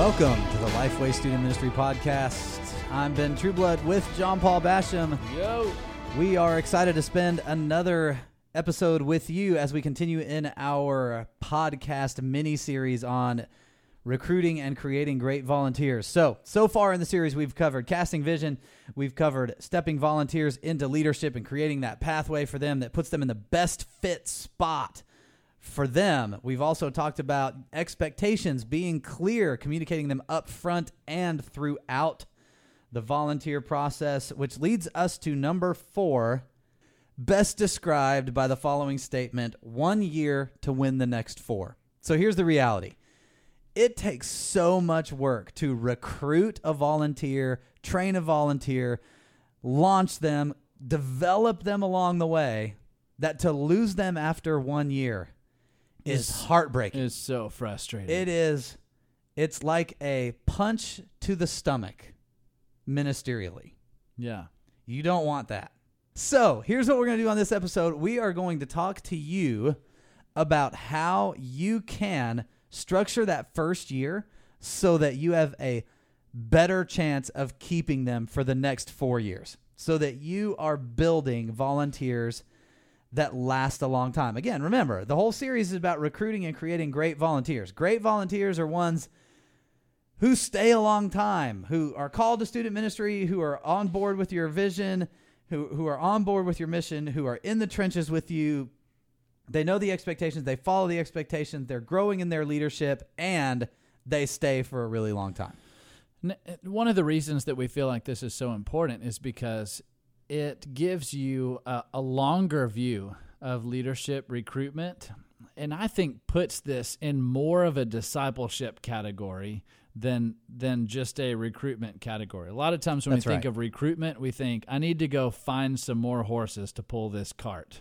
Welcome to the Lifeway Student Ministry Podcast. I'm Ben Trueblood with John Paul Basham. Yo. We are excited to spend another episode with you as we continue in our podcast mini series on recruiting and creating great volunteers. So, so far in the series, we've covered casting vision, we've covered stepping volunteers into leadership and creating that pathway for them that puts them in the best fit spot for them. We've also talked about expectations being clear, communicating them up front and throughout the volunteer process, which leads us to number four, best described by the following statement one year to win the next four. So here's the reality it takes so much work to recruit a volunteer, train a volunteer, launch them, develop them along the way, that to lose them after one year is heartbreaking. It's so frustrating. It is. It's like a punch to the stomach ministerially. yeah. You don't want that. So, here's what we're going to do on this episode. We are going to talk to you about how you can structure that first year so that you have a better chance of keeping them for the next four years, so that you are building volunteers that last a long time. Again, remember, the whole series is about recruiting and creating great volunteers. Great volunteers are ones who stay a long time, who are called to student ministry, who are on board with your vision, who, who are on board with your mission, who are in the trenches with you. They know the expectations, they follow the expectations, they're growing in their leadership, and they stay for a really long time. Uh, One of the reasons that we feel like this is so important is because it gives you a, a longer view of leadership recruitment, and I think puts this in more of a discipleship category than than just a recruitment category. A lot of times when That's we think right. of recruitment, we think I need to go find some more horses to pull this cart.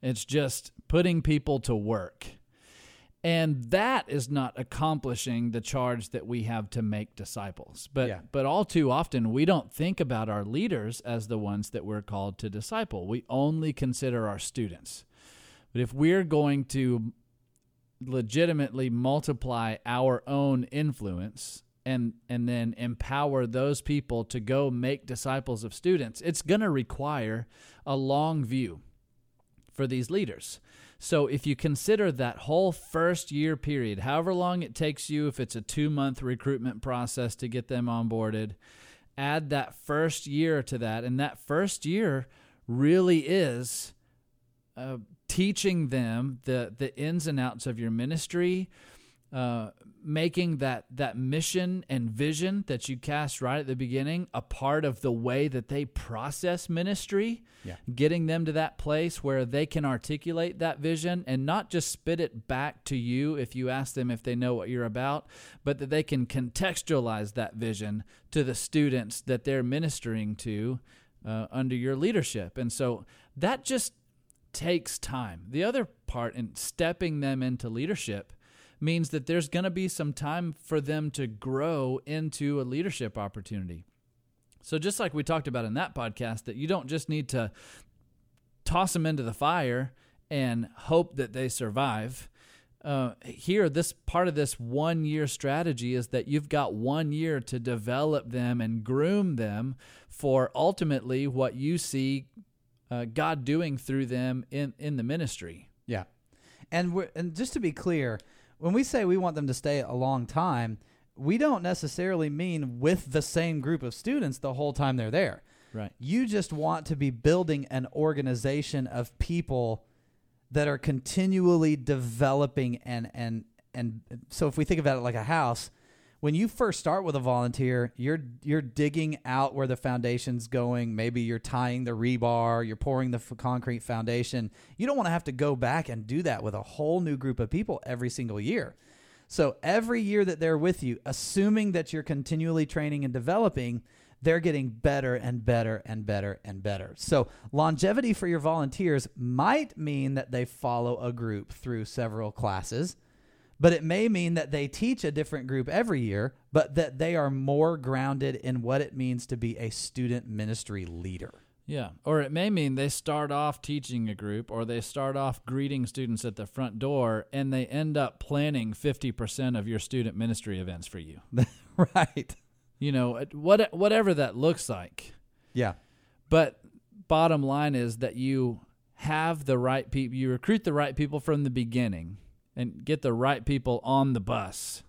It's just putting people to work. And that is not accomplishing the charge that we have to make disciples. But Yeah. but all too often we don't think about our leaders as the ones that we're called to disciple. We only consider our students. But if we're going to legitimately multiply our own influence and and then empower those people to go make disciples of students, it's going to require a long view for these leaders. So if you consider that whole first year period, however long it takes you, if it's a two month recruitment process to get them onboarded, add that first year to that. And that first year really is uh, teaching them the, the ins and outs of your ministry, uh, making that that mission and vision that you cast right at the beginning a part of the way that they process ministry Yeah. getting them to that place where they can articulate that vision and not just spit it back to you if you ask them if they know what you're about but that they can contextualize that vision to the students that they're ministering to uh, under your leadership and so that just takes time the other part in stepping them into leadership means that there's going to be some time for them to grow into a leadership opportunity. So, just like we talked about in that podcast, that you don't just need to toss them into the fire and hope that they survive. Uh, here, this part of this one year strategy is that you've got one year to develop them and groom them for ultimately what you see uh, God doing through them in, in the ministry. Yeah. And and just to be clear, when we say we want them to stay a long time, we don't necessarily mean with the same group of students the whole time they're there. Right. You just want to be building an organization of people that are continually developing and and and so if we think about it like a house, when you first start with a volunteer, you're you're digging out where the foundation's going. Maybe you're tying the rebar, you're pouring the f- concrete foundation. You don't want to have to go back and do that with a whole new group of people every single year. So every year that they're with you, assuming that you're continually training and developing, they're getting better and better and better and better. So longevity for your volunteers might mean that they follow a group through several classes, but it may mean that they teach a different group every year, but that they are more grounded in what it means to be a student ministry leader. Yeah. Or it may mean they start off teaching a group or they start off greeting students at the front door and they end up planning 50% of your student ministry events for you. right. You know, what whatever that looks like. Yeah. But bottom line is that you have the right people, you recruit the right people from the beginning and get the right people on the bus.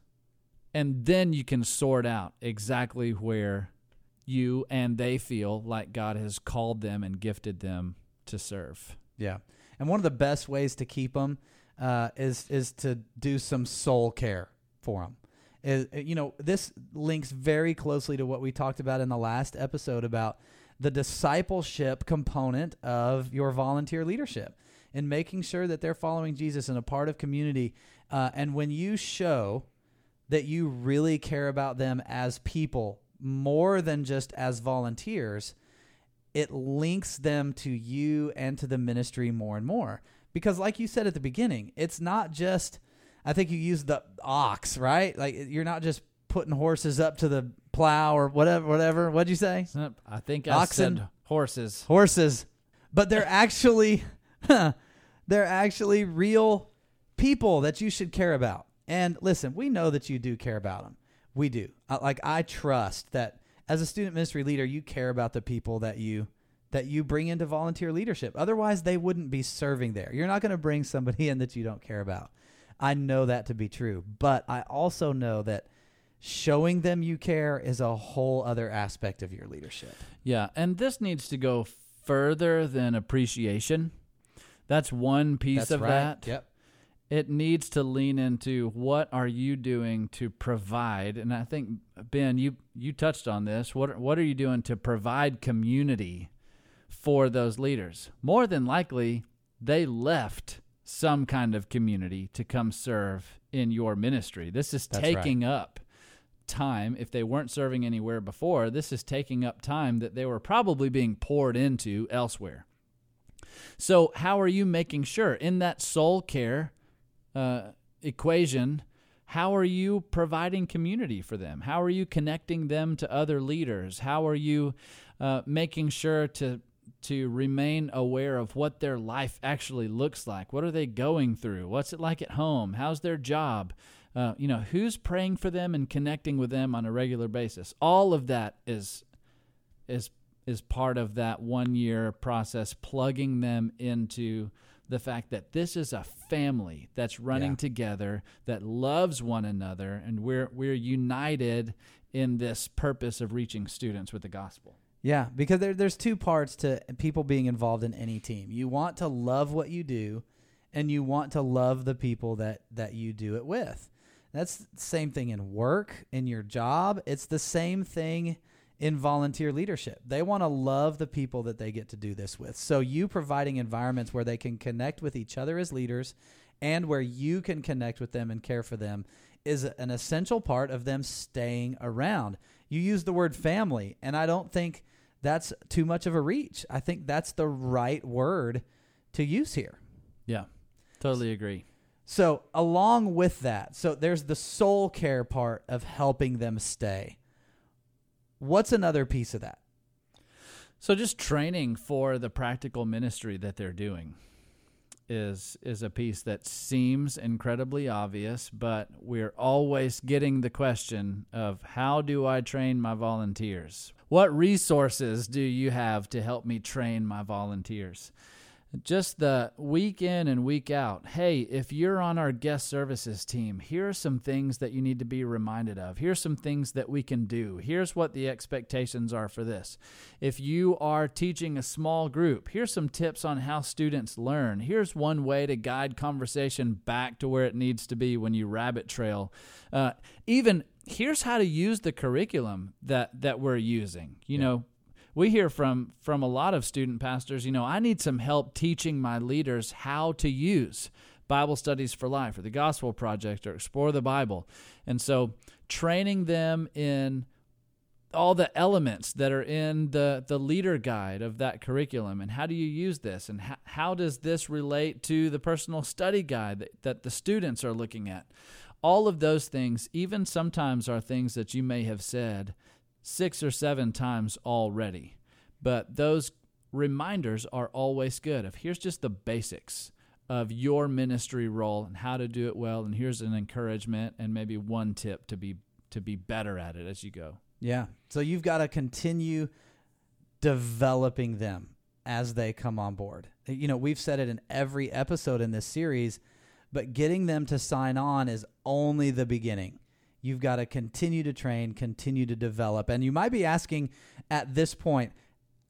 And then you can sort out exactly where you and they feel like God has called them and gifted them to serve. Yeah. And one of the best ways to keep them uh, is is to do some soul care for them. Is, you know, this links very closely to what we talked about in the last episode about the discipleship component of your volunteer leadership and making sure that they're following Jesus and a part of community. Uh, and when you show that you really care about them as people more than just as volunteers, it links them to you and to the ministry more and more. Because, like you said at the beginning, it's not just, I think you used the ox, right? Like, you're not just putting horses up to the plow or whatever, whatever. What'd you say? I think I Oxen. said horses. Horses. But they're actually, they're actually real people that you should care about. And listen, we know that you do care about them. We do. Like I trust that as a student ministry leader, you care about the people that you that you bring into volunteer leadership. Otherwise, they wouldn't be serving there. You're not going to bring somebody in that you don't care about. I know that to be true, but I also know that showing them you care is a whole other aspect of your leadership. Yeah, and this needs to go further than appreciation. That's one piece That's of right. that. Yep. It needs to lean into what are you doing to provide, and I think Ben, you you touched on this. What what are you doing to provide community for those leaders? More than likely, they left some kind of community to come serve in your ministry. This is That's right. taking up time if they weren't serving anywhere before this is taking up time that they were probably being poured into elsewhere so how are you making sure? In that soul care uh, equation how are you providing community for them? How are you connecting them to other leaders? How are you uh, making sure to to remain aware of what their life actually looks like? What are they going through? What's it like at home? How's their job? Uh, you know who's praying for them and connecting with them on a regular basis? All of that is is is part of that one year process plugging them into the fact that this is a family that's running Yeah. together that loves one another and we're we're united in this purpose of reaching students with the gospel Yeah, because there, there's two parts to people being involved in any team. You want to love what you do, and you want to love the people that that you do it with. That's the same thing in work, in your job. It's the same thing in volunteer leadership. They want to love the people that they get to do this with. So you providing environments where they can connect with each other as leaders and where you can connect with them and care for them is an essential part of them staying around. You use the word family, and I don't think that's too much of a reach. I think that's the right word to use here. yeah totally agree So, along with that, so there's the soul care part of helping them stay. What's another piece of that? So just training for the practical ministry that they're doing is is a piece that seems incredibly obvious, but we're always getting the question of how do I train my volunteers? What resources do you have to help me train my volunteers? Just the week in and week out. Hey, if you're on our guest services team, here are some things that you need to be reminded of. Here's some things that we can do. Here's what the expectations are for this. If you are teaching a small group, here's some tips on how students learn. Here's one way to guide conversation back to where it needs to be when you rabbit trail. Uh, even here's how to use the curriculum that that we're using. You know, we hear from from a lot of student pastors you know i need some help teaching my leaders how to use bible studies for life or the gospel project or explore the bible. And so training them in all the elements that are in the the leader guide of that curriculum and how do you use this and how, how does this relate to the personal study guide that, that the students are looking at? All of those things even sometimes are things that you may have said six or seven times already. But those reminders are always good. If here's just the basics of your ministry role and how to do it well, and here's an encouragement and maybe one tip to be to be better at it as you go. Yeah. So you've got to continue developing them as they come on board. You know, we've said it in every episode in this series, but getting them to sign on is only the beginning. You've got to continue to train, continue to develop. And you might be asking at this point,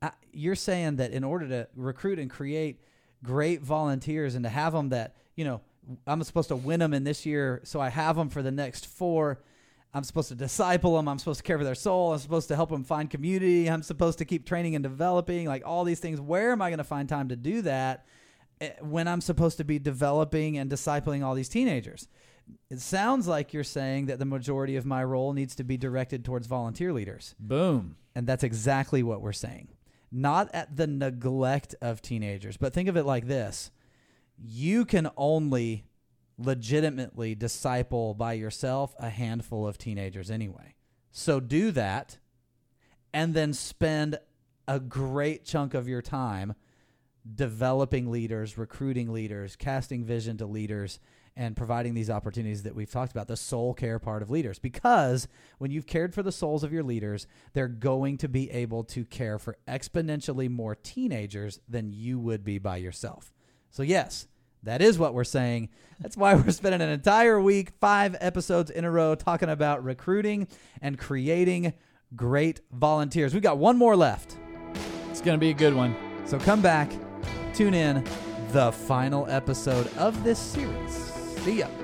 uh, you're saying that in order to recruit and create great volunteers and to have them that, you know, I'm supposed to win them in this year, so I have them for the next four. I'm supposed to disciple them. I'm supposed to care for their soul. I'm supposed to help them find community. I'm supposed to keep training and developing, like all these things. Where am I going to find time to do that eh, when I'm supposed to be developing and discipling all these teenagers? It sounds like you're saying that the majority of my role needs to be directed towards volunteer leaders. Boom. And that's exactly what we're saying. Not at the neglect of teenagers, but think of it like this you can only legitimately disciple by yourself a handful of teenagers anyway. So do that and then spend a great chunk of your time developing leaders, recruiting leaders, casting vision to leaders, and providing these opportunities that we've talked about, the soul care part of leaders. Because when you've cared for the souls of your leaders, they're going to be able to care for exponentially more teenagers than you would be by yourself. So, yes, that is what we're saying. That's why we're spending an entire week, five episodes in a row, talking about recruiting and creating great volunteers. We've got one more left. It's going to be a good one. So come back, tune in, the final episode of this series. See ya.